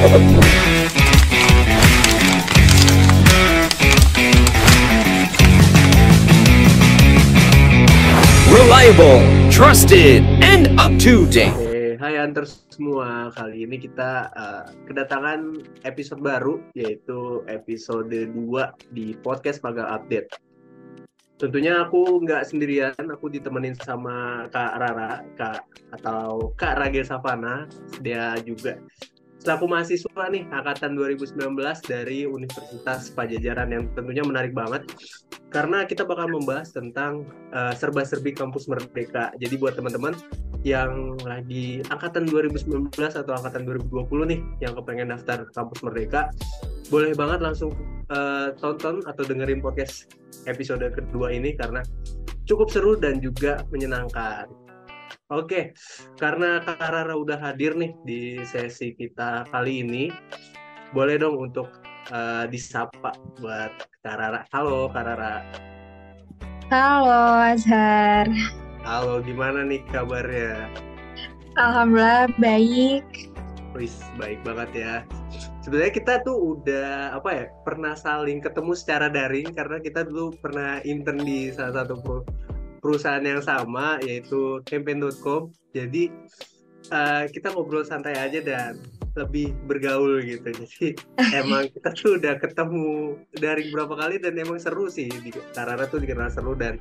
Reliable, trusted, and up to date. Hai hunters semua. Kali ini kita uh, kedatangan episode baru yaitu episode 2 di podcast Magang Update. Tentunya aku nggak sendirian, aku ditemenin sama Kak Rara, Kak atau Kak Ragil Savana. Dia juga selaku mahasiswa nih angkatan 2019 dari Universitas Pajajaran yang tentunya menarik banget karena kita bakal membahas tentang uh, serba-serbi kampus merdeka. Jadi buat teman-teman yang lagi angkatan 2019 atau angkatan 2020 nih yang kepengen daftar kampus merdeka, boleh banget langsung uh, tonton atau dengerin podcast episode kedua ini karena cukup seru dan juga menyenangkan. Oke, karena Kak Rara udah hadir nih di sesi kita kali ini, boleh dong untuk uh, disapa buat Kak Rara. Halo Kak Rara. Halo Azhar. Halo, gimana nih kabarnya? Alhamdulillah baik. Wis, baik banget ya. Sebenarnya kita tuh udah apa ya pernah saling ketemu secara daring karena kita dulu pernah intern di salah satu perusahaan yang sama yaitu campaign.com jadi uh, kita ngobrol santai aja dan lebih bergaul gitu jadi emang kita tuh udah ketemu dari berapa kali dan emang seru sih di Karara tuh dikenal seru dan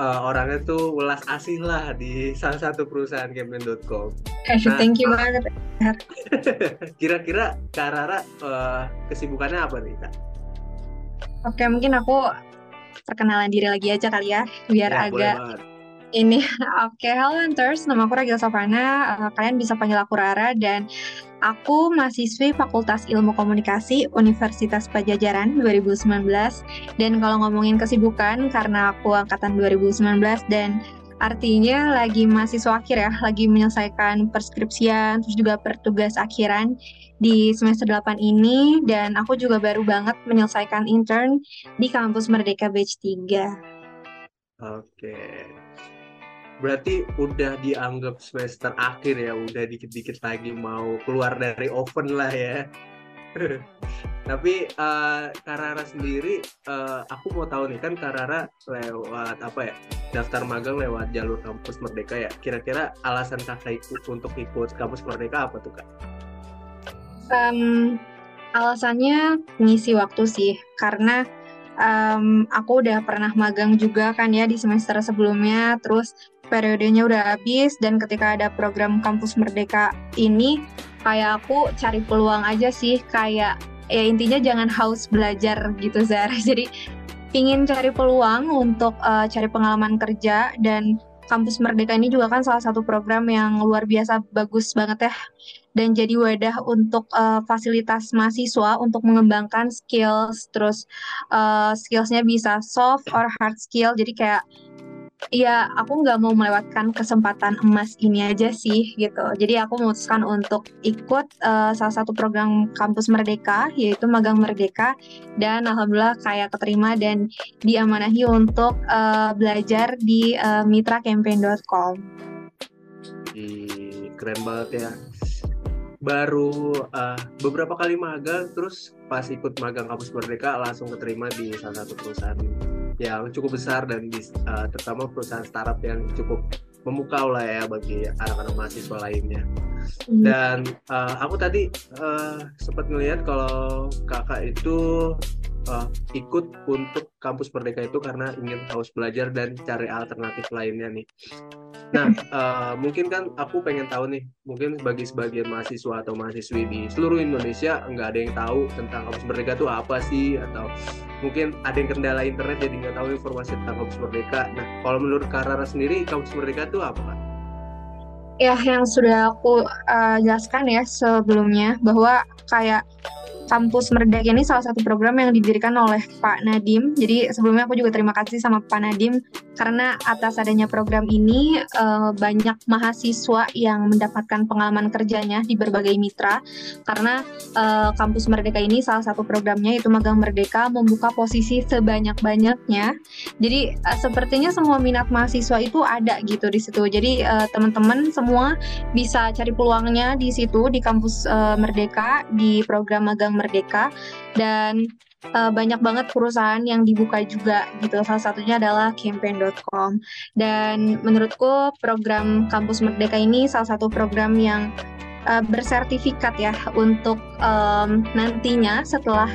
uh, orangnya tuh welas asih lah di salah satu perusahaan campaign.com. Nah, Thank you banget. Kira-kira Karara uh, kesibukannya apa nih kak? Oke mungkin aku perkenalan diri lagi aja kali ya, biar ya, agak ini. Oke, okay, halo Hunters, nama aku Ragil Sofana. Uh, kalian bisa panggil aku Rara dan aku mahasiswi Fakultas Ilmu Komunikasi Universitas Pajajaran 2019. Dan kalau ngomongin kesibukan, karena aku angkatan 2019 dan artinya lagi mahasiswa akhir ya, lagi menyelesaikan perskripsian, terus juga pertugas akhiran di semester 8 ini, dan aku juga baru banget menyelesaikan intern di kampus Merdeka Batch 3. Oke. Berarti udah dianggap semester akhir ya, udah dikit-dikit lagi mau keluar dari oven lah ya. Tapi uh, Karara sendiri, uh, aku mau tahu nih kan Karara lewat apa ya daftar magang lewat jalur kampus Merdeka ya. Kira-kira alasan kakak ikut untuk ikut kampus Merdeka apa tuh kak? Um, alasannya ngisi waktu sih, karena um, aku udah pernah magang juga kan ya di semester sebelumnya, terus periodenya udah habis dan ketika ada program kampus Merdeka ini kayak aku cari peluang aja sih kayak ya intinya jangan haus belajar gitu Zara. Jadi ingin cari peluang untuk uh, cari pengalaman kerja dan kampus Merdeka ini juga kan salah satu program yang luar biasa bagus banget ya. Dan jadi wadah untuk uh, fasilitas mahasiswa untuk mengembangkan skills terus uh, skillsnya bisa soft or hard skill. Jadi kayak ya aku nggak mau melewatkan kesempatan emas ini aja sih gitu. Jadi aku memutuskan untuk ikut uh, salah satu program kampus Merdeka yaitu magang Merdeka dan alhamdulillah kayak keterima dan diamanahi untuk uh, belajar di uh, mitracampaign.com. keren banget ya. Baru uh, beberapa kali magang terus pas ikut magang kampus Merdeka langsung keterima di salah satu perusahaan yang cukup besar dan uh, terutama perusahaan startup yang cukup memukau lah ya bagi anak-anak mahasiswa lainnya. Hmm. Dan uh, aku tadi uh, sempat ngelihat kalau kakak itu uh, ikut untuk kampus Merdeka itu karena ingin haus belajar dan cari alternatif lainnya nih. Nah, uh, mungkin kan aku pengen tahu nih, mungkin bagi sebagian mahasiswa atau mahasiswi di seluruh Indonesia nggak ada yang tahu tentang kampus Merdeka itu apa sih, atau mungkin ada yang kendala internet jadi nggak tahu informasi tentang kampus Merdeka. Nah, kalau menurut Karara sendiri, kampus Merdeka itu apa, Kak? Ya, yang sudah aku uh, jelaskan ya sebelumnya bahwa kayak Kampus Merdeka ini salah satu program yang didirikan oleh Pak Nadim. Jadi sebelumnya aku juga terima kasih sama Pak Nadim karena atas adanya program ini uh, banyak mahasiswa yang mendapatkan pengalaman kerjanya di berbagai mitra. Karena uh, Kampus Merdeka ini salah satu programnya itu Magang Merdeka membuka posisi sebanyak-banyaknya. Jadi uh, sepertinya semua minat mahasiswa itu ada gitu di situ. Jadi teman-teman semua bisa cari peluangnya di situ di Kampus Merdeka di program Magang Merdeka dan uh, banyak banget perusahaan yang dibuka juga gitu. Salah satunya adalah campaign.com. Dan menurutku program Kampus Merdeka ini salah satu program yang uh, bersertifikat ya untuk um, nantinya setelah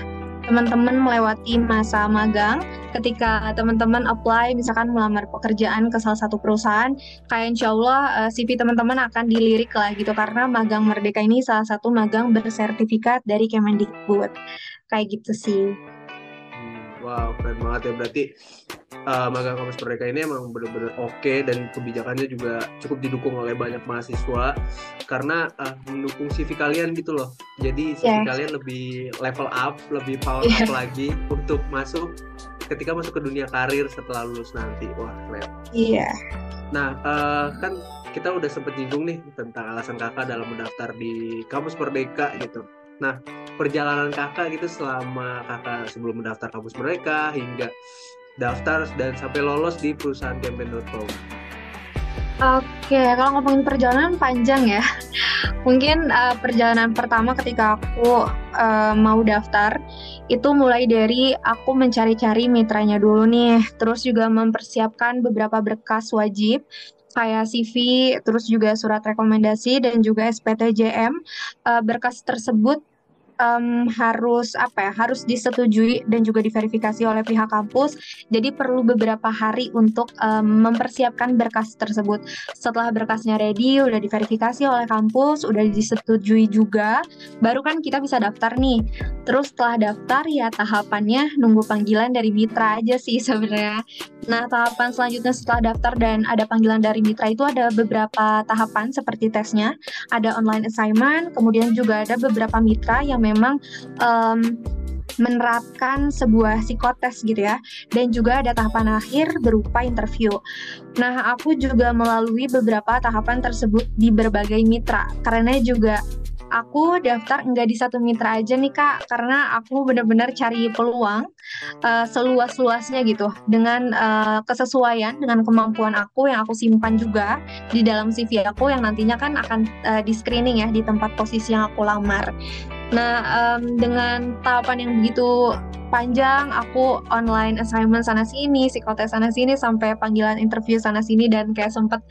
teman-teman melewati masa magang ketika teman-teman apply misalkan melamar pekerjaan ke salah satu perusahaan kayak insya Allah uh, CV teman-teman akan dilirik lah gitu karena magang merdeka ini salah satu magang bersertifikat dari Kemendikbud. Kayak gitu sih. Wow keren banget ya. Berarti uh, magang kampus merdeka ini emang benar-benar oke okay, dan kebijakannya juga cukup didukung oleh banyak mahasiswa karena uh, mendukung CV kalian gitu loh. Jadi CV yeah. kalian lebih level up, lebih power yeah. up lagi untuk masuk ketika masuk ke dunia karir setelah lulus nanti. Wah, keren. Iya. Yeah. Nah, uh, kan kita udah sempet nyinggung nih tentang alasan kakak dalam mendaftar di kampus Merdeka gitu. Nah, perjalanan kakak gitu selama kakak sebelum mendaftar kampus mereka hingga daftar dan sampai lolos di perusahaan campaign.com. Oke, kalau ngomongin perjalanan panjang ya. Mungkin uh, perjalanan pertama ketika aku uh, mau daftar itu mulai dari aku mencari-cari mitranya dulu nih, terus juga mempersiapkan beberapa berkas wajib kayak CV, terus juga surat rekomendasi dan juga SPTJM. Uh, berkas tersebut um, harus apa ya harus disetujui dan juga diverifikasi oleh pihak kampus. Jadi perlu beberapa hari untuk um, mempersiapkan berkas tersebut. Setelah berkasnya ready, udah diverifikasi oleh kampus, udah disetujui juga, baru kan kita bisa daftar nih. Terus setelah daftar ya tahapannya nunggu panggilan dari mitra aja sih sebenarnya. Nah tahapan selanjutnya setelah daftar dan ada panggilan dari mitra itu ada beberapa tahapan seperti tesnya, ada online assignment, kemudian juga ada beberapa mitra yang memang um, menerapkan sebuah psikotes gitu ya dan juga ada tahapan akhir berupa interview. Nah, aku juga melalui beberapa tahapan tersebut di berbagai mitra karena juga aku daftar enggak di satu mitra aja nih kak karena aku benar-benar cari peluang uh, seluas-luasnya gitu dengan uh, kesesuaian dengan kemampuan aku yang aku simpan juga di dalam CV aku yang nantinya kan akan uh, di screening ya di tempat posisi yang aku lamar. Nah, um, dengan tahapan yang begitu panjang, aku online assignment sana sini, psikotes sana sini, sampai panggilan interview sana sini dan kayak sempet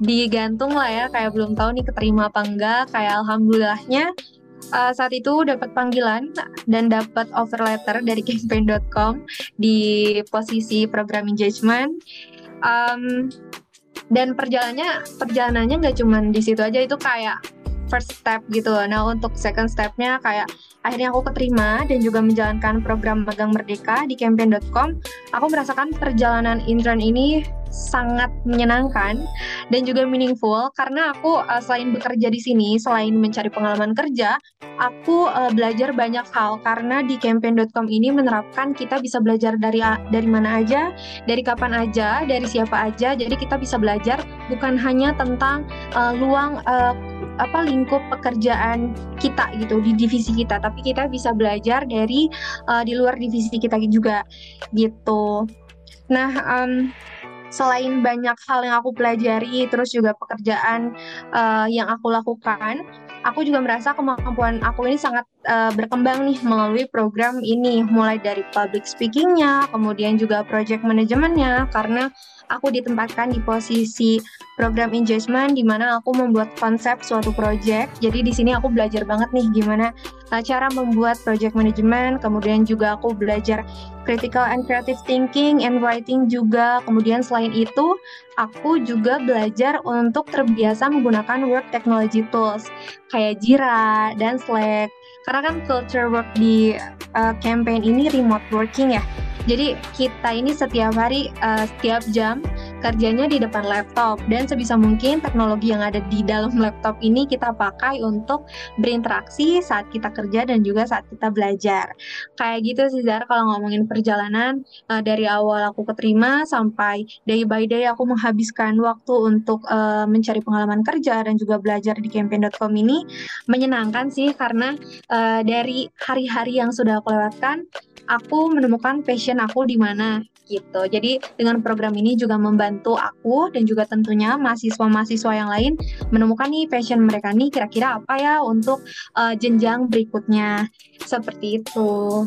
digantung lah ya, kayak belum tahu nih keterima apa enggak. Kayak alhamdulillahnya uh, saat itu dapat panggilan dan dapat offer letter dari campaign.com di posisi program engagement. Um, dan perjalanannya perjalanannya nggak cuma di situ aja itu kayak first step gitu loh. Nah untuk second stepnya kayak akhirnya aku keterima dan juga menjalankan program magang merdeka di campaign.com. Aku merasakan perjalanan intern ini sangat menyenangkan dan juga meaningful karena aku uh, selain bekerja di sini, selain mencari pengalaman kerja, aku uh, belajar banyak hal karena di campaign.com ini menerapkan kita bisa belajar dari dari mana aja, dari kapan aja, dari siapa aja. Jadi kita bisa belajar bukan hanya tentang uh, luang uh, apa lingkup pekerjaan kita gitu di divisi kita tapi kita bisa belajar dari uh, di luar divisi kita juga gitu nah um, selain banyak hal yang aku pelajari terus juga pekerjaan uh, yang aku lakukan aku juga merasa kemampuan aku ini sangat uh, berkembang nih melalui program ini. Mulai dari public speakingnya kemudian juga project manajemennya karena aku ditempatkan di posisi program engagement di mana aku membuat konsep suatu project. Jadi di sini aku belajar banget nih gimana uh, cara membuat project management, kemudian juga aku belajar critical and creative thinking and writing juga. Kemudian selain itu, aku juga belajar untuk terbiasa menggunakan work technology tools kayak Jira dan Slack. Karena kan culture work di uh, campaign ini remote working ya. Jadi kita ini setiap hari, uh, setiap jam kerjanya di depan laptop dan sebisa mungkin teknologi yang ada di dalam laptop ini kita pakai untuk berinteraksi saat kita kerja dan juga saat kita belajar. Kayak gitu sih Zara kalau ngomongin perjalanan uh, dari awal aku keterima sampai day by day aku menghabiskan waktu untuk uh, mencari pengalaman kerja dan juga belajar di campaign.com ini menyenangkan sih karena uh, dari hari-hari yang sudah aku lewatkan aku menemukan passion aku di mana gitu. Jadi dengan program ini juga membantu aku dan juga tentunya mahasiswa-mahasiswa yang lain menemukan nih passion mereka nih kira-kira apa ya untuk uh, jenjang berikutnya. Seperti itu.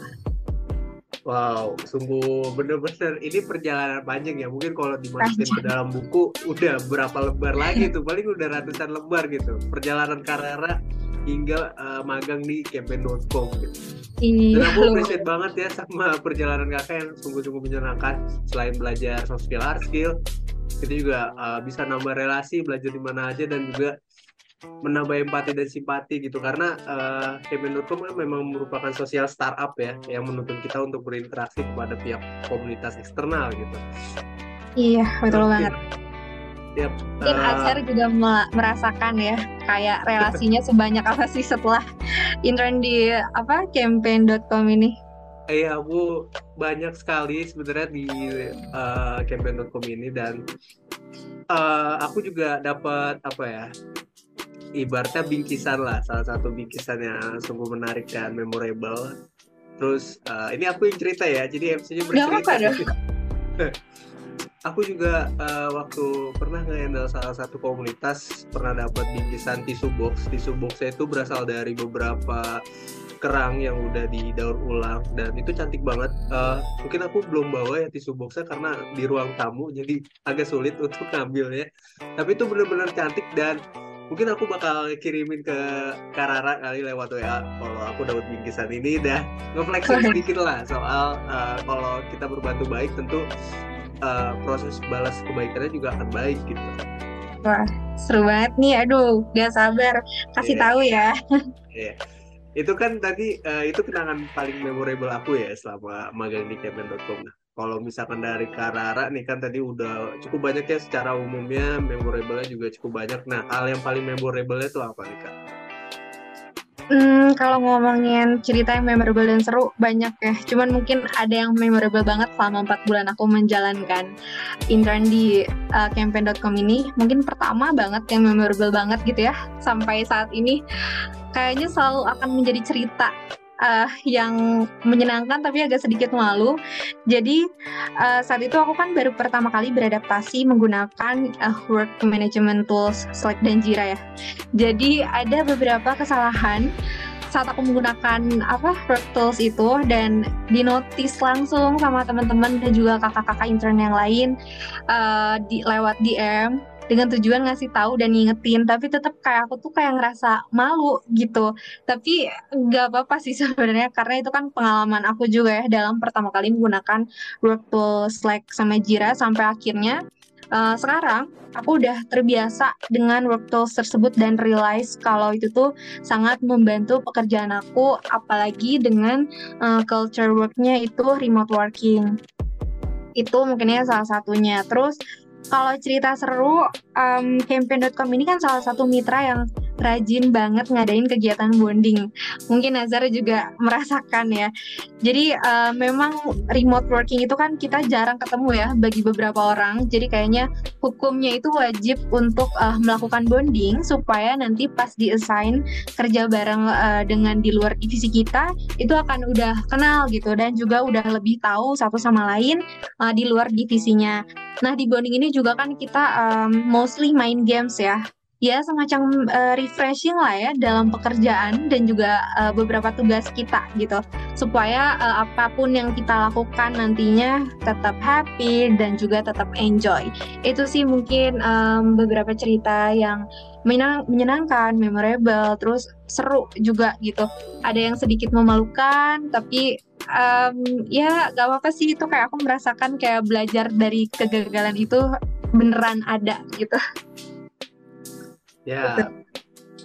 Wow, sungguh bener-bener ini perjalanan panjang ya. Mungkin kalau dimasukin ke dalam buku udah berapa lembar lagi tuh, paling udah ratusan lembar gitu. Perjalanan Karara hingga uh, magang di campaign.com gitu. Iya. Dan aku appreciate banget ya sama perjalanan kakak yang sungguh-sungguh menyenangkan. Selain belajar soft skill, hard skill, kita juga uh, bisa nambah relasi, belajar di mana aja dan juga menambah empati dan simpati gitu karena uh, campaign.com kan memang merupakan sosial startup ya yang menuntut kita untuk berinteraksi kepada pihak komunitas eksternal gitu. Iya betul banget. Yep. Mungkin uh, Azhar juga merasakan ya kayak relasinya sebanyak apa sih setelah intern di apa campaign.com ini? Iya, aku banyak sekali sebenarnya di uh, campaign.com ini dan uh, aku juga dapat apa ya ibaratnya bingkisan lah salah satu bingkisan yang sungguh menarik dan memorable. Terus uh, ini aku yang cerita ya, jadi MC-nya bercerita. aku juga uh, waktu pernah nge-handle salah satu komunitas pernah dapat bingkisan tisu box. Tisu boxnya itu berasal dari beberapa kerang yang udah didaur ulang dan itu cantik banget. Uh, mungkin aku belum bawa ya tisu boxnya karena di ruang tamu jadi agak sulit untuk ngambilnya. Tapi itu benar-benar cantik dan mungkin aku bakal kirimin ke Karara kali lewat WA kalau aku dapat bingkisan ini dan ngeflexing sedikit lah soal uh, kalau kita berbantu baik tentu uh, proses balas kebaikannya juga akan baik gitu. Wah, seru banget nih. Aduh, gak sabar. Kasih yeah. tahu ya. Iya. yeah. Itu kan tadi uh, itu kenangan paling memorable aku ya selama magang di kemen.com. Nah, kalau misalkan dari Karara nih kan tadi udah cukup banyak ya secara umumnya memorable-nya juga cukup banyak. Nah, hal yang paling memorable-nya itu apa nih Kak? Hmm, kalau ngomongin cerita yang memorable dan seru banyak ya. Cuman mungkin ada yang memorable banget selama empat bulan aku menjalankan intern di uh, campaign.com ini. Mungkin pertama banget yang memorable banget gitu ya. Sampai saat ini kayaknya selalu akan menjadi cerita uh, yang menyenangkan tapi agak sedikit malu. Jadi uh, saat itu aku kan baru pertama kali beradaptasi menggunakan uh, work management tools Slack dan Jira ya. Jadi ada beberapa kesalahan saat aku menggunakan apa work tools itu dan dinotis langsung sama teman-teman dan juga kakak-kakak intern yang lain uh, di lewat DM dengan tujuan ngasih tahu dan ngingetin tapi tetap kayak aku tuh kayak ngerasa malu gitu. Tapi nggak apa-apa sih sebenarnya karena itu kan pengalaman aku juga ya dalam pertama kali menggunakan work Slack sama Jira sampai akhirnya uh, sekarang aku udah terbiasa dengan work tools tersebut dan realize kalau itu tuh sangat membantu pekerjaan aku apalagi dengan uh, culture worknya itu remote working. Itu mungkinnya salah satunya. Terus kalau cerita seru, um, campaign.com ini kan salah satu mitra yang rajin banget ngadain kegiatan bonding. Mungkin Nazar juga merasakan ya. Jadi uh, memang remote working itu kan kita jarang ketemu ya bagi beberapa orang. Jadi kayaknya hukumnya itu wajib untuk uh, melakukan bonding supaya nanti pas di-assign kerja bareng uh, dengan di luar divisi kita itu akan udah kenal gitu dan juga udah lebih tahu satu sama lain uh, di luar divisinya. Nah di bonding ini juga kan kita um, mostly main games ya ya semacam uh, refreshing lah ya dalam pekerjaan dan juga uh, beberapa tugas kita gitu. Supaya uh, apa pun yang kita lakukan nantinya tetap happy dan juga tetap enjoy. Itu sih mungkin um, beberapa cerita yang menyenang, menyenangkan memorable terus seru juga gitu. Ada yang sedikit memalukan tapi um, ya gak apa-apa sih itu kayak aku merasakan kayak belajar dari kegagalan itu beneran ada gitu Ya,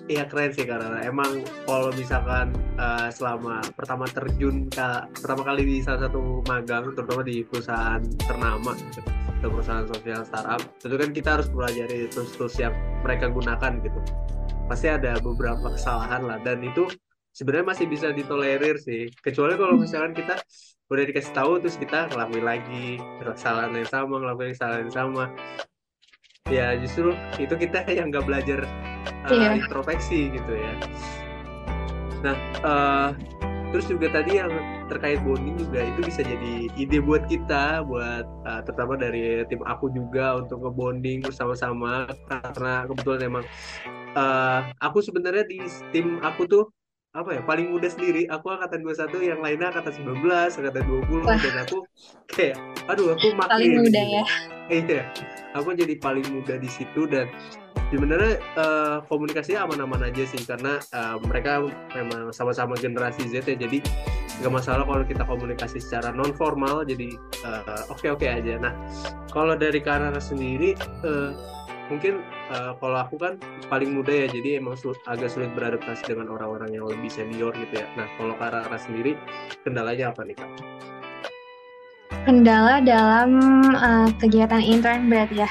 iya keren sih karena emang kalau misalkan uh, selama pertama terjun ke pertama kali di salah satu magang terutama di perusahaan ternama gitu, ke perusahaan sosial startup tentu kan kita harus pelajari tools-tools yang mereka gunakan gitu. Pasti ada beberapa kesalahan lah dan itu sebenarnya masih bisa ditolerir sih. Kecuali kalau misalkan kita udah dikasih tahu terus kita ngelakuin lagi kesalahan yang sama ngelakuin kesalahan yang sama ya justru itu kita yang nggak belajar uh, Iya. introspeksi gitu ya nah uh, terus juga tadi yang terkait bonding juga itu bisa jadi ide buat kita buat uh, terutama dari tim aku juga untuk ngebonding bersama-sama karena kebetulan emang uh, aku sebenarnya di tim aku tuh apa ya paling muda sendiri aku angkatan 21 yang lainnya angkatan 19 angkatan 20 Wah. dan aku kayak aduh aku makin Paling muda gitu. ya. Iya aku jadi paling muda di situ dan sebenarnya eh, komunikasinya aman-aman aja sih karena eh, mereka memang sama-sama generasi Z ya. Jadi nggak masalah kalau kita komunikasi secara non formal jadi eh, oke-oke aja. Nah kalau dari Karara sendiri eh, mungkin eh, kalau aku kan paling muda ya. Jadi emang sul- agak sulit beradaptasi dengan orang-orang yang lebih senior gitu ya. Nah kalau Karara sendiri kendalanya apa nih kak? Kendala dalam uh, kegiatan intern berarti ya?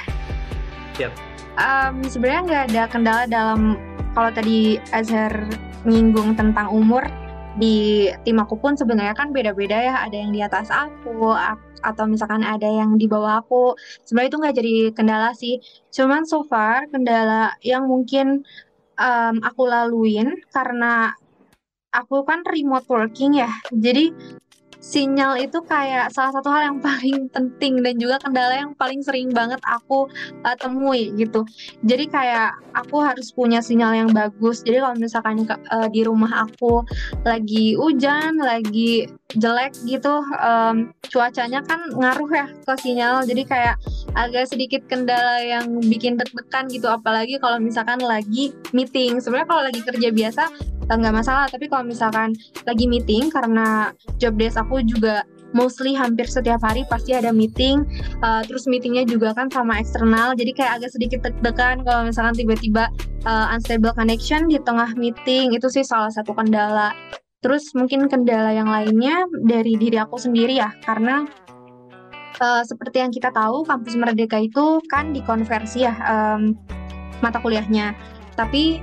Yap. Um, sebenarnya nggak ada kendala dalam kalau tadi Azhar nyinggung tentang umur di tim aku pun sebenarnya kan beda-beda ya ada yang di atas aku atau misalkan ada yang di bawah aku sebenarnya itu nggak jadi kendala sih cuman so far kendala yang mungkin um, aku laluin karena aku kan remote working ya jadi sinyal itu kayak salah satu hal yang paling penting dan juga kendala yang paling sering banget aku uh, temui gitu. Jadi kayak aku harus punya sinyal yang bagus. Jadi kalau misalkan uh, di rumah aku lagi hujan, lagi jelek gitu, um, cuacanya kan ngaruh ya ke sinyal. Jadi kayak agak sedikit kendala yang bikin deg-degan gitu. Apalagi kalau misalkan lagi meeting. Sebenarnya kalau lagi kerja biasa uh, nggak masalah. Tapi kalau misalkan lagi meeting karena job desk aku juga mostly hampir setiap hari pasti ada meeting uh, terus meetingnya juga kan sama eksternal jadi kayak agak sedikit deg-degan kalau misalkan tiba-tiba uh, unstable connection di tengah meeting itu sih salah satu kendala terus mungkin kendala yang lainnya dari diri aku sendiri ya karena uh, seperti yang kita tahu kampus Merdeka itu kan dikonversi ya um, mata kuliahnya. Tapi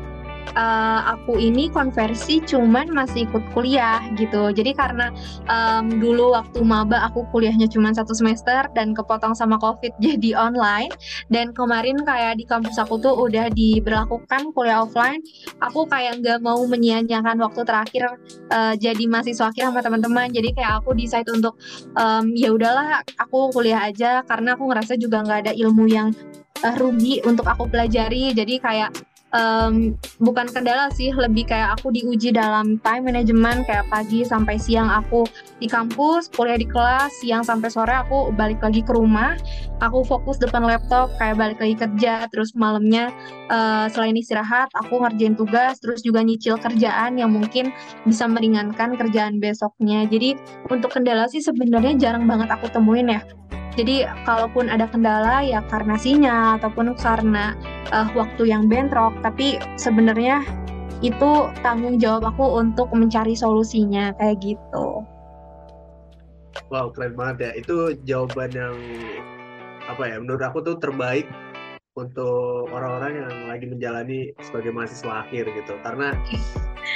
uh, aku ini konversi cuman masih ikut kuliah gitu. Jadi karena um, dulu waktu maba aku kuliahnya cuma satu semester dan kepotong sama covid jadi online. Dan kemarin kayak di kampus aku tuh udah diberlakukan kuliah offline. Aku kayak nggak mau menyia-nyiakan waktu terakhir uh, jadi mahasiswa akhir sama teman-teman. Jadi kayak aku decide untuk um, ya udahlah aku kuliah aja karena aku ngerasa juga nggak ada ilmu yang uh, rugi untuk aku pelajari. Jadi kayak um, bukan kendala sih lebih kayak aku diuji dalam time management kayak pagi sampai siang aku di kampus kuliah di kelas siang sampai sore aku balik lagi ke rumah aku fokus depan laptop kayak balik lagi kerja terus malamnya uh, selain istirahat aku ngerjain tugas terus juga nyicil kerjaan yang mungkin bisa meringankan kerjaan besoknya. Jadi untuk kendala sih sebenarnya jarang banget aku temuin ya jadi kalaupun ada kendala ya karena sinyal ataupun karena uh, waktu yang bentrok, tapi sebenarnya itu tanggung jawab aku untuk mencari solusinya kayak gitu. Wow, keren banget ya. Itu jawaban yang apa ya? Menurut aku tuh terbaik untuk orang-orang yang lagi menjalani sebagai mahasiswa akhir gitu. Karena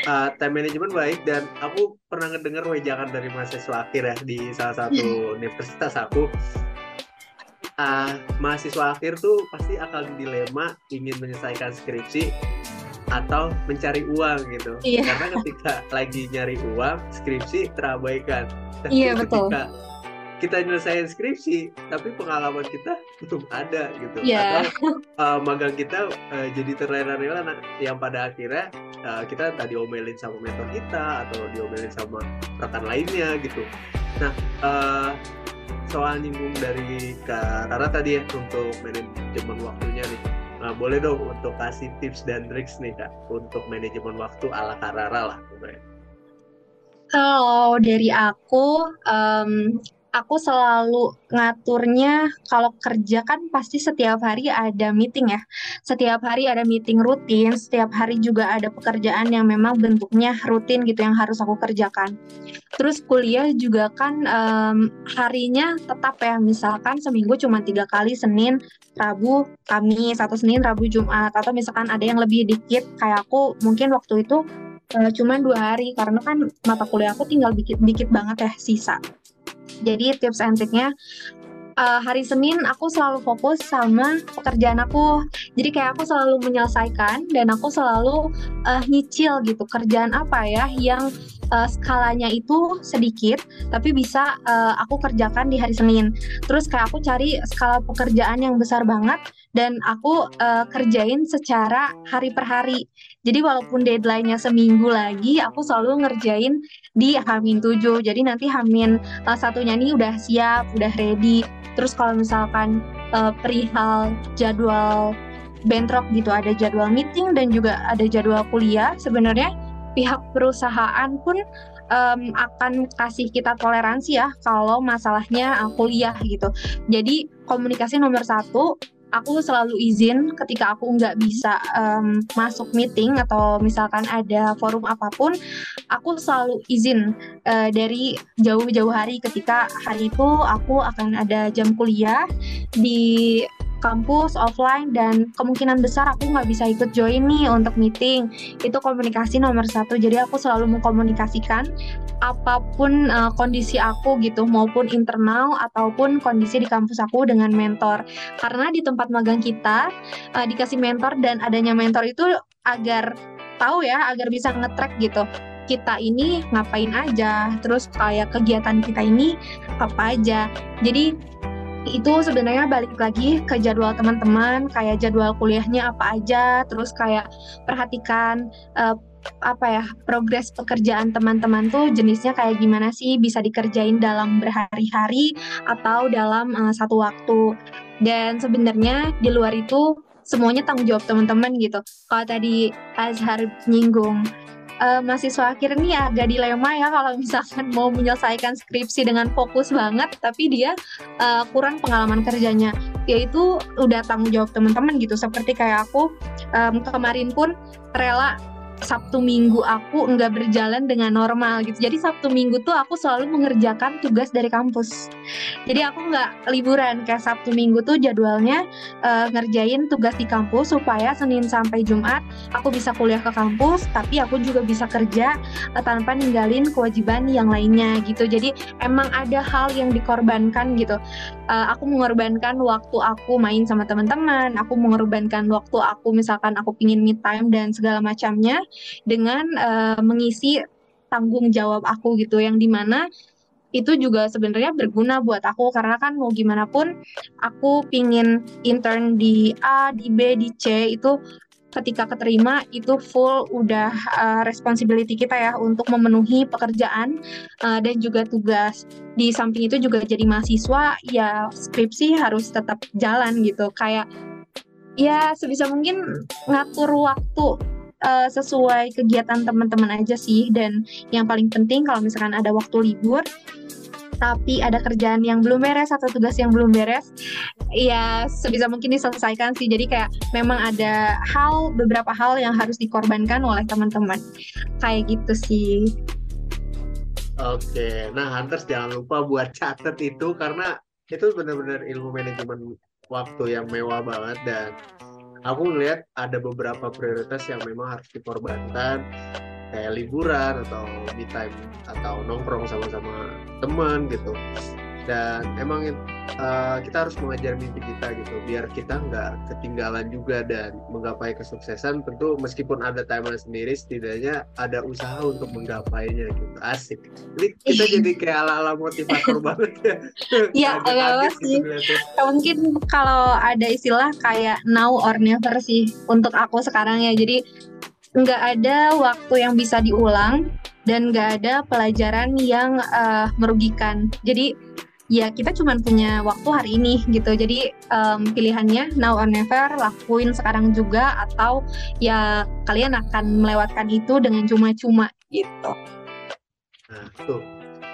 uh, time management baik dan aku pernah ngedengar wejangan dari mahasiswa akhir ya di salah satu universitas aku. Uh, mahasiswa akhir tuh pasti akan dilema ingin menyelesaikan skripsi atau mencari uang gitu. Iya. Karena ketika lagi nyari uang, skripsi terabaikan. Tapi Iya, betul. ketika kita nyelesain skripsi, tapi pengalaman kita belum ada gitu. Iya. Atau uh, magang kita uh, jadi terlena-lena nah, yang pada akhirnya uh, kita tadi omelin sama mentor kita atau diomelin sama rekan lainnya gitu. Nah, uh, soal nyinggung dari Kak Rara tadi ya untuk manajemen waktunya nih. Nah, boleh dong untuk kasih tips dan triks nih Kak untuk manajemen waktu ala Kak Rara lah. Kalau dari aku, em, aku selalu ngaturnya kalau kerja kan pasti setiap hari ada meeting ya. Setiap hari ada meeting rutin, setiap hari juga ada pekerjaan yang memang bentuknya rutin gitu yang harus aku kerjakan. Terus kuliah juga kan um, harinya tetap ya, misalkan seminggu cuma tiga kali Senin, Rabu, Kamis, atau Senin, Rabu, Jumat, atau misalkan ada yang lebih dikit kayak aku mungkin waktu itu uh, cuma dua hari karena kan mata kuliah aku tinggal dikit dikit banget ya sisa jadi tips and triknya uh, hari Senin aku selalu fokus sama pekerjaan aku. Jadi kayak aku selalu menyelesaikan dan aku selalu uh, nyicil gitu kerjaan apa ya yang uh, skalanya itu sedikit tapi bisa uh, aku kerjakan di hari Senin. Terus kayak aku cari skala pekerjaan yang besar banget dan aku uh, kerjain secara hari per hari. Jadi walaupun deadline-nya seminggu lagi, aku selalu ngerjain di Hamin 7. Jadi nanti Hamin uh, satunya nih udah siap, udah ready. Terus kalau misalkan uh, perihal jadwal bentrok gitu, ada jadwal meeting dan juga ada jadwal kuliah, sebenarnya pihak perusahaan pun um, akan kasih kita toleransi ya kalau masalahnya uh, kuliah gitu. Jadi komunikasi nomor satu aku selalu izin ketika aku nggak bisa um, masuk meeting atau misalkan ada forum apa pun, aku selalu izin uh, dari jauh-jauh hari ketika hari itu aku akan ada jam kuliah di kampus offline dan kemungkinan besar aku nggak bisa ikut join nih untuk meeting. Itu komunikasi nomor satu. Jadi aku selalu mengkomunikasikan apa pun uh, kondisi aku gitu maupun internal ataupun kondisi di kampus aku dengan mentor. Karena di tempat magang kita uh, dikasih mentor dan adanya mentor itu agar tahu ya agar bisa ngetrack gitu. Kita ini ngapain aja? Terus kayak kegiatan kita ini apa aja? Jadi itu sebenarnya balik lagi ke jadwal teman-teman kayak jadwal kuliahnya apa aja terus kayak perhatikan uh, apa ya progres pekerjaan teman-teman tuh jenisnya kayak gimana sih bisa dikerjain dalam berhari-hari atau dalam uh, satu waktu. Dan sebenarnya di luar itu semuanya tanggung jawab teman-teman gitu. Kalau tadi Azhar nyinggung uh, mahasiswa akhir ini agak dilema ya kalau misalkan mau menyelesaikan skripsi dengan fokus banget tapi dia uh, kurang pengalaman kerjanya. Yaitu udah tanggung jawab teman-teman gitu seperti kayak aku um, kemarin pun rela Sabtu Minggu aku nggak berjalan dengan normal gitu. Jadi Sabtu Minggu tuh aku selalu mengerjakan tugas dari kampus. Jadi aku nggak liburan kayak Sabtu Minggu tuh jadwalnya uh, ngerjain tugas di kampus supaya Senin sampai Jumat aku bisa kuliah ke kampus, tapi aku juga bisa kerja uh, tanpa ninggalin kewajiban yang lainnya gitu. Jadi emang ada hal yang dikorbankan gitu. Uh, aku mengorbankan waktu aku main sama teman-teman, aku mengorbankan waktu aku misalkan aku pingin me time dan segala macamnya dengan uh, mengisi tanggung jawab aku gitu. Yang di mana itu juga sebenarnya berguna buat aku. Karena kan mau gimana pun aku pingin intern di A, di B, di C itu ketika keterima itu full udah uh, responsibility kita ya untuk memenuhi pekerjaan uh, dan juga tugas. Di samping itu juga jadi mahasiswa ya skripsi harus tetap jalan gitu. Kayak ya sebisa mungkin ngatur waktu uh, sesuai kegiatan teman-teman aja sih. Dan yang paling penting kalau misalkan ada waktu libur tapi ada kerjaan yang belum beres atau tugas yang belum beres ya sebisa mungkin diselesaikan sih. Jadi kayak memang ada hal beberapa hal yang harus dikorbankan oleh teman-teman. Kayak gitu sih. Oke, nah Hunters jangan lupa buat catat itu karena itu benar-benar ilmu manajemen waktu yang mewah banget dan aku ngelihat ada beberapa prioritas yang memang harus dikorbankan kayak liburan atau me time atau nongkrong sama-sama teman gitu dan emang uh, kita harus mengejar mimpi kita gitu biar kita nggak ketinggalan juga dan menggapai kesuksesan. Tentu meskipun ada timeline sendiri setidaknya ada usaha untuk menggapainya gitu. Asik. Ini kita jadi kayak ala-ala motivator banget ya. Iya agak sih. gitu mungkin kalau ada istilah kayak now or never sih untuk aku sekarang ya. Jadi nggak ada waktu yang bisa diulang dan nggak ada pelajaran yang uh, merugikan. Jadi ya kita cuma punya waktu hari ini gitu jadi um, pilihannya now or never lakuin sekarang juga atau ya kalian akan melewatkan itu dengan cuma-cuma gitu nah tuh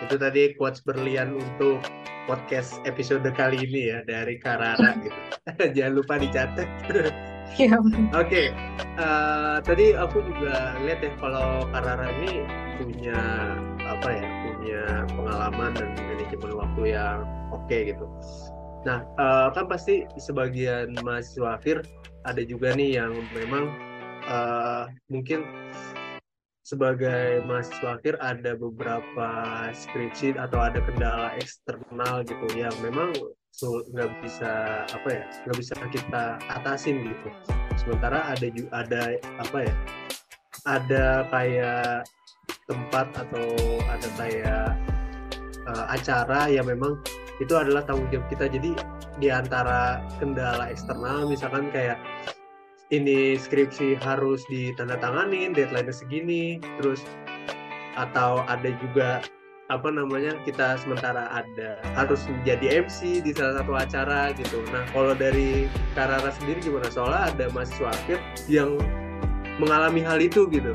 itu tadi quotes berlian untuk podcast episode kali ini ya dari Karara gitu. Jangan lupa dicatat. Iya. Oke, uh, tadi aku juga lihat ya kalau Karara ini punya apa ya, punya pengalaman dan manajemen waktu yang oke okay, gitu. Nah, uh, kan pasti sebagian mahasiswa akhir ada juga nih yang memang uh, mungkin sebagai mahasiswa akhir ada beberapa skripsi atau ada kendala eksternal gitu yang memang nggak bisa apa ya nggak bisa kita atasin gitu sementara ada juga ada apa ya ada kayak tempat atau ada kayak uh, acara yang memang itu adalah tanggung jawab kita. Jadi di antara kendala eksternal misalkan kayak ini skripsi harus ditandatanganin deadline-nya segini terus atau ada juga apa namanya kita sementara ada harus menjadi MC di salah satu acara gitu. Nah kalau dari Karara sendiri gimana? Soalnya ada mahasiswa akhir yang mengalami hal itu gitu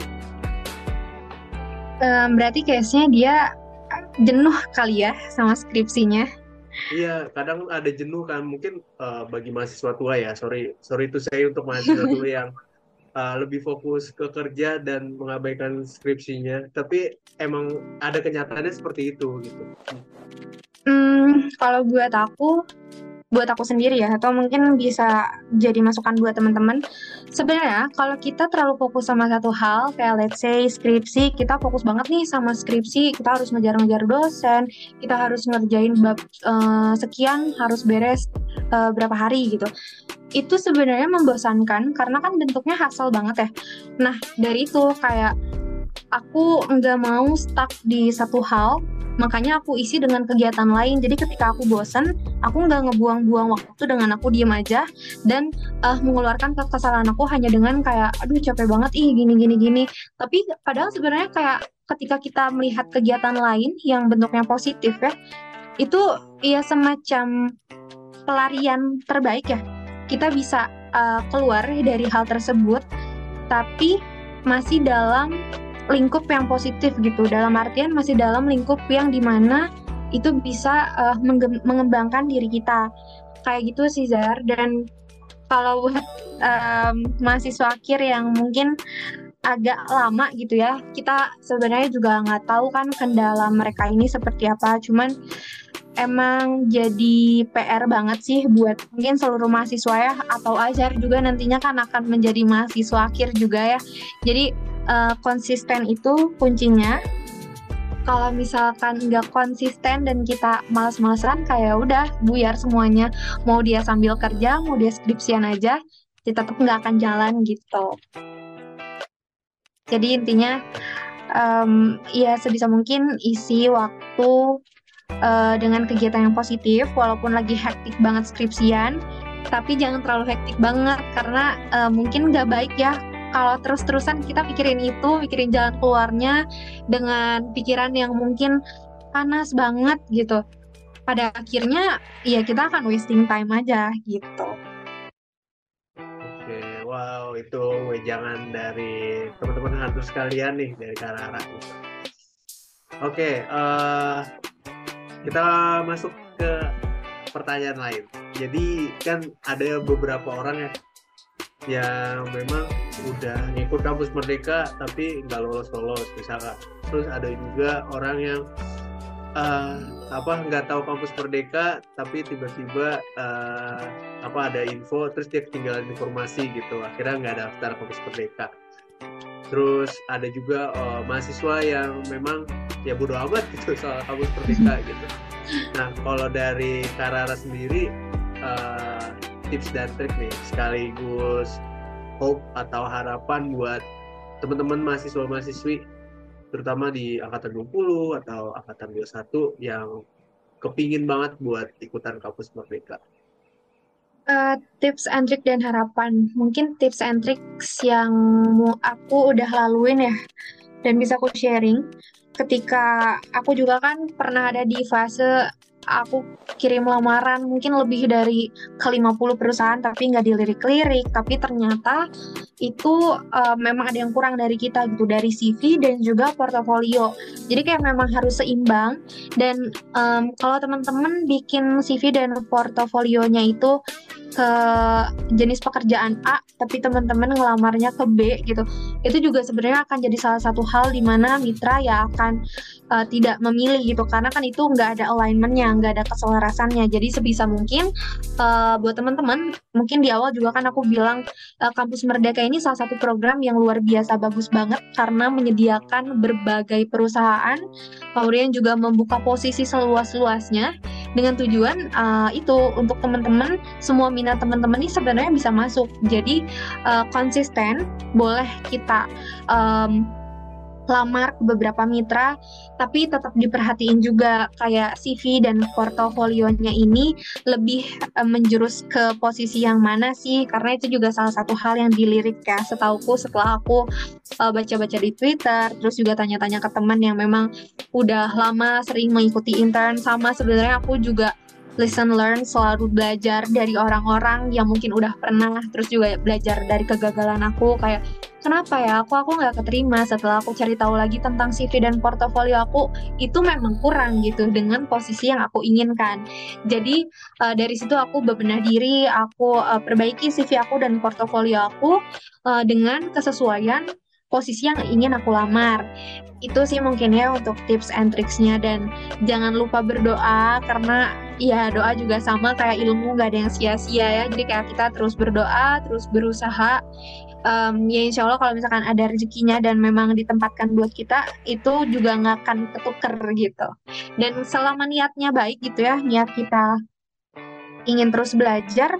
um, berarti case-nya dia jenuh kali ya sama skripsinya Iya, kadang ada jenuh kan. Mungkin uh, bagi mahasiswa tua ya, sorry, sorry itu saya untuk mahasiswa tua yang uh, lebih fokus ke kerja dan mengabaikan skripsinya. Tapi emang ada kenyataannya seperti itu gitu. Hmm, kalau buat aku, buat aku sendiri ya atau mungkin bisa jadi masukan buat teman-teman. Sebenarnya kalau kita terlalu fokus sama satu hal kayak let's say skripsi kita fokus banget nih sama skripsi kita harus ngejar-ngejar dosen kita harus ngerjain bab uh, sekian harus beres uh, berapa hari gitu. Itu sebenarnya membosankan karena kan bentuknya hasil banget ya. Nah dari itu kayak aku nggak mau stuck di satu hal makanya aku isi dengan kegiatan lain. Jadi ketika aku bosan aku nggak ngebuang-buang waktu dengan aku diem aja. Dan uh, mengeluarkan kekesalan aku hanya dengan kayak aduh capek banget ih gini gini gini. Tapi padahal sebenarnya kayak ketika kita melihat kegiatan lain yang bentuknya positif ya itu ya semacam pelarian terbaik ya. Kita bisa uh, keluar dari hal tersebut tapi masih dalam lingkup yang positif gitu. Dalam artian masih dalam lingkup yang di mana itu bisa uh, mengembangkan diri kita. Kayak gitu sih Zar dan kalau buat um, mahasiswa akhir yang mungkin agak lama gitu ya kita sebenarnya juga nggak tahu kan kendala mereka ini seperti apa. Cuman emang jadi PR banget sih buat mungkin seluruh mahasiswa ya atau Azhar juga nantinya kan akan menjadi mahasiswa akhir juga ya. Jadi uh, konsisten itu kuncinya. Kalau misalkan nggak konsisten dan kita males-malesan kayak udah buyar semuanya. Mau dia sambil kerja mau dia skripsian aja kita tetap nggak akan jalan gitu. Jadi intinya um, ya sebisa mungkin isi waktu uh, dengan kegiatan yang positif walaupun lagi hektik banget skripsian tapi jangan terlalu hektik banget karena uh, mungkin nggak baik ya kalau terus-terusan kita pikirin itu, pikirin jalan keluarnya dengan pikiran yang mungkin panas banget gitu. Pada akhirnya ya kita akan wasting time aja gitu. Oke, wow itu wejangan dari teman-teman hantu sekalian nih dari Karara. Oke, uh, kita masuk ke pertanyaan lain. Jadi kan ada beberapa orang ya yang memang udah ngikut kampus merdeka tapi nggak lolos lolos misalkan terus ada juga orang yang uh, apa nggak tahu kampus merdeka tapi tiba-tiba uh, apa ada info terus dia ketinggalan informasi gitu. Akhirnya nggak daftar kampus merdeka. Terus ada juga uh, mahasiswa yang memang ya bodo amat gitu soal kampus merdeka gitu nah kalau dari Karara sendiri uh, tips dan trik nih sekaligus hope atau harapan buat teman-teman mahasiswa-mahasiswi terutama di angkatan 20 atau angkatan 21 yang kepingin banget buat ikutan kampus merdeka? Uh, tips and trick dan harapan. Mungkin tips and tricks yang aku udah laluin ya dan bisa aku sharing. Ketika aku juga kan pernah ada di fase aku kirim lamaran mungkin lebih dari ke 50 perusahaan tapi nggak dilirik-lirik. Tapi ternyata itu uh, memang ada yang kurang dari kita gitu dari CV dan juga portofolio. Jadi kayak memang harus seimbang. Dan um, kalau teman-teman bikin CV dan portofolionya itu ke jenis pekerjaan A tapi teman-teman ngelamarnya ke B gitu itu juga sebenarnya akan jadi salah satu hal di mana mitra ya akan uh, tidak memilih gitu. Karena kan itu nggak ada alignmentnya nggak ada keselarasannya. Jadi sebisa mungkin uh, buat teman-teman mungkin di awal juga kan aku bilang uh, kampus merdeka ini salah satu program yang luar biasa bagus banget karena menyediakan berbagai perusahaan. Kemudian juga membuka posisi seluas-luasnya dengan tujuan uh, itu untuk teman-teman semua minat teman-teman ini sebenarnya bisa masuk. Jadi uh, konsisten boleh kita um, lamar ke beberapa mitra, tapi tetap diperhatiin juga kayak CV dan portofolionya ini lebih uh, menjurus ke posisi yang mana sih? Karena itu juga salah satu hal yang dilirik ya. Setauku setelah aku baca baca-baca di Twitter, terus juga tanya-tanya ke teman yang memang udah lama sering mengikuti intern sama sebenarnya aku juga listen learn selalu belajar dari orang-orang yang mungkin udah pernah terus juga belajar dari kegagalan aku kayak kenapa ya? Aku aku nggak keterima? Setelah aku cari tahu lagi tentang CV dan portofolio aku itu memang kurang gitu dengan posisi yang aku inginkan. Jadi uh, dari situ aku bebenah diri aku uh, perbaiki CV aku dan portofolio aku uh, dengan kesesuaian posisi yang ingin aku lamar itu sih mungkin ya untuk tips and tricksnya. Dan jangan lupa berdoa karena ya doa juga sama kayak ilmu nggak ada yang sia-sia ya. Jadi kayak kita terus berdoa terus berusaha. Um, ya insya Allah kalau misalkan ada rezekinya dan memang ditempatkan buat kita itu juga nggak akan ketuker gitu. Dan selama niatnya baik gitu ya niat kita ingin terus belajar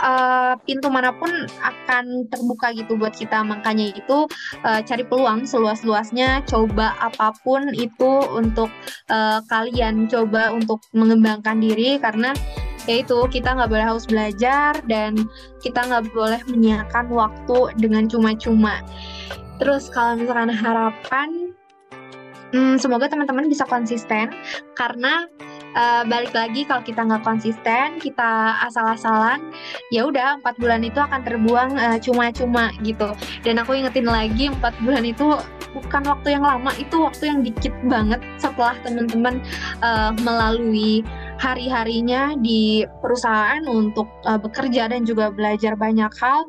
uh, pintu mana pun akan terbuka gitu buat kita. Makanya itu uh, cari peluang seluas-luasnya coba apa pun itu untuk uh, kalian coba untuk mengembangkan diri. Karena yaitu kita nggak boleh harus belajar dan kita nggak boleh menyiapkan waktu dengan cuma-cuma. Terus kalau misalkan harapan hmm, semoga teman-teman bisa konsisten. Karena uh, balik lagi kalau kita nggak konsisten kita asal-asalan ya udah empat bulan itu akan terbuang uh, cuma-cuma gitu. Dan aku ingetin lagi empat bulan itu bukan waktu yang lama itu waktu yang dikit banget setelah teman-teman uh, melalui hari-harinya di perusahaan untuk uh, bekerja dan juga belajar banyak hal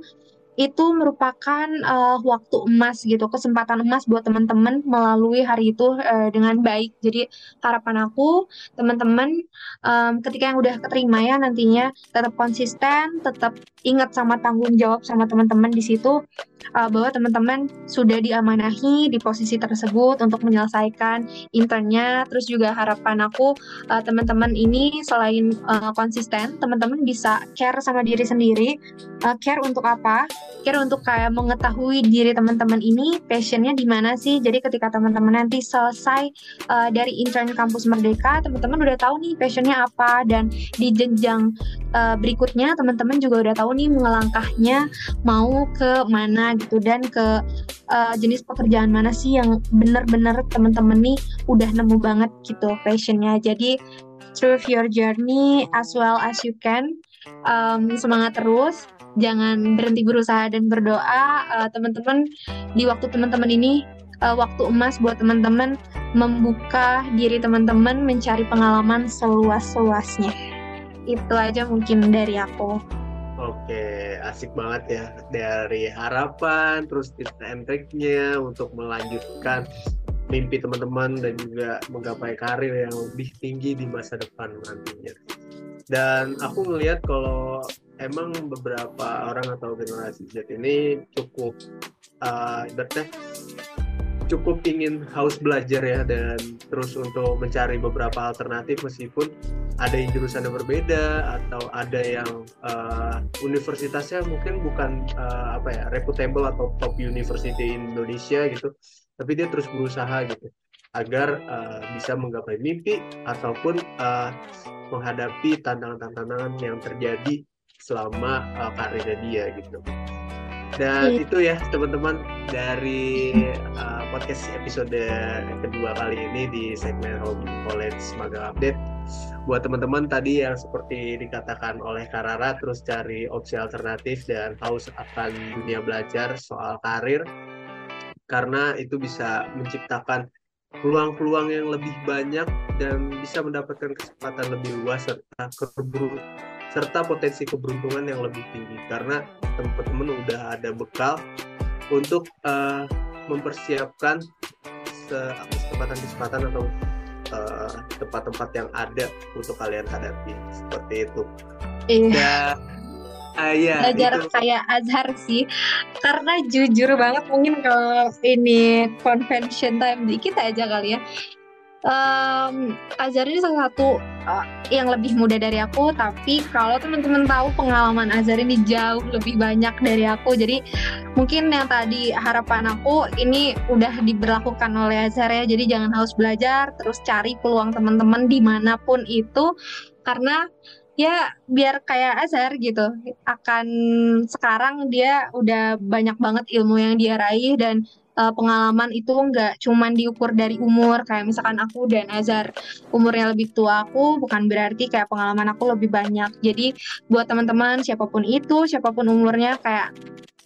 itu merupakan uh, waktu emas gitu, kesempatan emas buat teman-teman melalui hari itu uh, dengan baik. Jadi harapan aku teman-teman um, ketika yang udah keterima ya nantinya tetap konsisten, tetap ingat sama tanggung jawab sama teman-teman di situ uh, bahwa teman-teman sudah diamanahi di posisi tersebut untuk menyelesaikan internnya. Terus juga harapan aku uh, teman-teman ini selain uh, konsisten, teman-teman bisa care sama diri sendiri. Uh, care untuk apa? Kira untuk kayak mengetahui diri teman-teman ini passionnya di mana sih? Jadi ketika teman-teman nanti selesai uh, dari intern kampus Merdeka teman-teman udah tahu nih passionnya apa. Dan di jenjang uh, berikutnya teman-teman juga udah tahu nih melangkahnya mau ke mana gitu. Dan ke uh, jenis pekerjaan mana sih yang benar-benar teman-teman nih udah nemu banget gitu passionnya. Jadi through your journey as well as you can um, semangat terus. Jangan berhenti berusaha dan berdoa. Uh, teman-teman di waktu teman-teman ini uh, waktu emas buat teman-teman membuka diri teman-teman mencari pengalaman seluas-luasnya. Itu aja mungkin dari aku. Oke, asik banget ya. Dari harapan, terus tips and triknya untuk melanjutkan mimpi teman-teman dan juga menggapai karir yang lebih tinggi di masa depan nantinya. Dan aku melihat kalau emang beberapa orang atau generasi Z ini cukup uh, ibaratnya cukup ingin haus belajar ya dan terus untuk mencari beberapa alternatif meskipun ada yang jurusan yang berbeda atau ada yang uh, universitasnya mungkin bukan uh, apa ya reputable atau top university Indonesia gitu tapi dia terus berusaha gitu agar uh, bisa menggapai mimpi ataupun uh, menghadapi tantangan-tantangan yang terjadi selama uh, karirnya dia gitu. Dan Iya. itu ya teman-teman dari uh, podcast episode kedua kali ini di segmen Home College Magang Update. Buat teman-teman tadi yang seperti dikatakan oleh Karara terus cari opsi alternatif dan haus akan dunia belajar soal karir karena itu bisa menciptakan peluang-peluang yang lebih banyak dan bisa mendapatkan kesempatan lebih luas serta keburu serta potensi keberuntungan yang lebih tinggi. Karena teman-teman udah ada bekal untuk uh, mempersiapkan se- kesempatan-kesempatan atau uh, tempat-tempat yang ada untuk kalian hadapi. Seperti itu. Iya. dan ah, iya, belajar itu. kayak Azhar sih. Karena jujur banget mungkin kalau ini convention time dikit aja kali ya. Em, Azhar ini salah satu uh, yang lebih muda dari aku. Tapi kalau teman-teman tahu pengalaman Azhar ini jauh lebih banyak dari aku. Jadi mungkin yang tadi harapan aku ini udah diberlakukan oleh Azhar ya. Jadi jangan haus belajar terus cari peluang teman-teman di mana pun itu. Karena ya biar kayak Azhar gitu. Akan sekarang dia udah banyak banget ilmu yang dia raih dan uh, pengalaman itu nggak cuman diukur dari umur. Kayak misalkan aku dan Azhar umurnya lebih tua aku bukan berarti kayak pengalaman aku lebih banyak. Jadi buat teman-teman siapa pun itu siapa pun umurnya kayak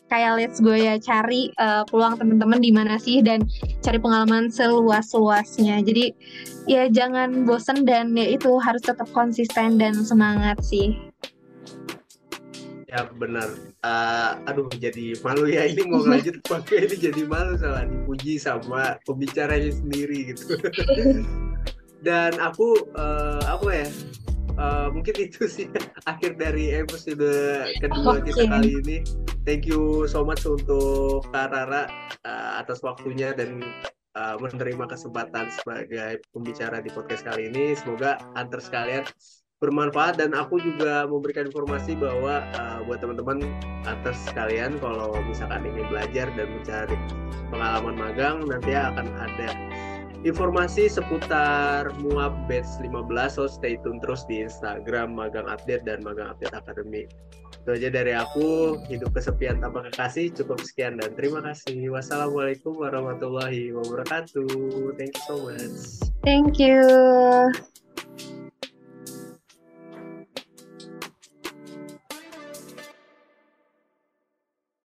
kayak let's go ya cari uh, peluang teman-teman di mana sih dan cari pengalaman seluas-luasnya jadi ya jangan bosen dan ya itu harus tetap konsisten dan semangat sih Ya benar. Uh, aduh jadi malu ya ini mau lanjut pakai ini jadi malu salah dipuji sama pembicaranya sendiri gitu. Dan aku uh, apa ya? Uh, mungkin itu sih akhir dari episode kedua Oke. kita kali ini. Thank you so much untuk Kak Rara uh, atas waktunya dan uh, menerima kesempatan sebagai pembicara di podcast kali ini. Semoga antar sekalian bermanfaat dan aku juga memberikan informasi bahwa uh, buat teman-teman atas sekalian kalau misalkan ingin belajar dan mencari pengalaman magang nanti akan ada informasi seputar MUAP batch 15 so stay tune terus di Instagram Magang Update dan Magang Update Academy. Itu aja dari aku hidup kesepian tanpa kekasih cukup sekian dan terima kasih. Wassalamualaikum warahmatullahi wabarakatuh. Thank you so much. Thank you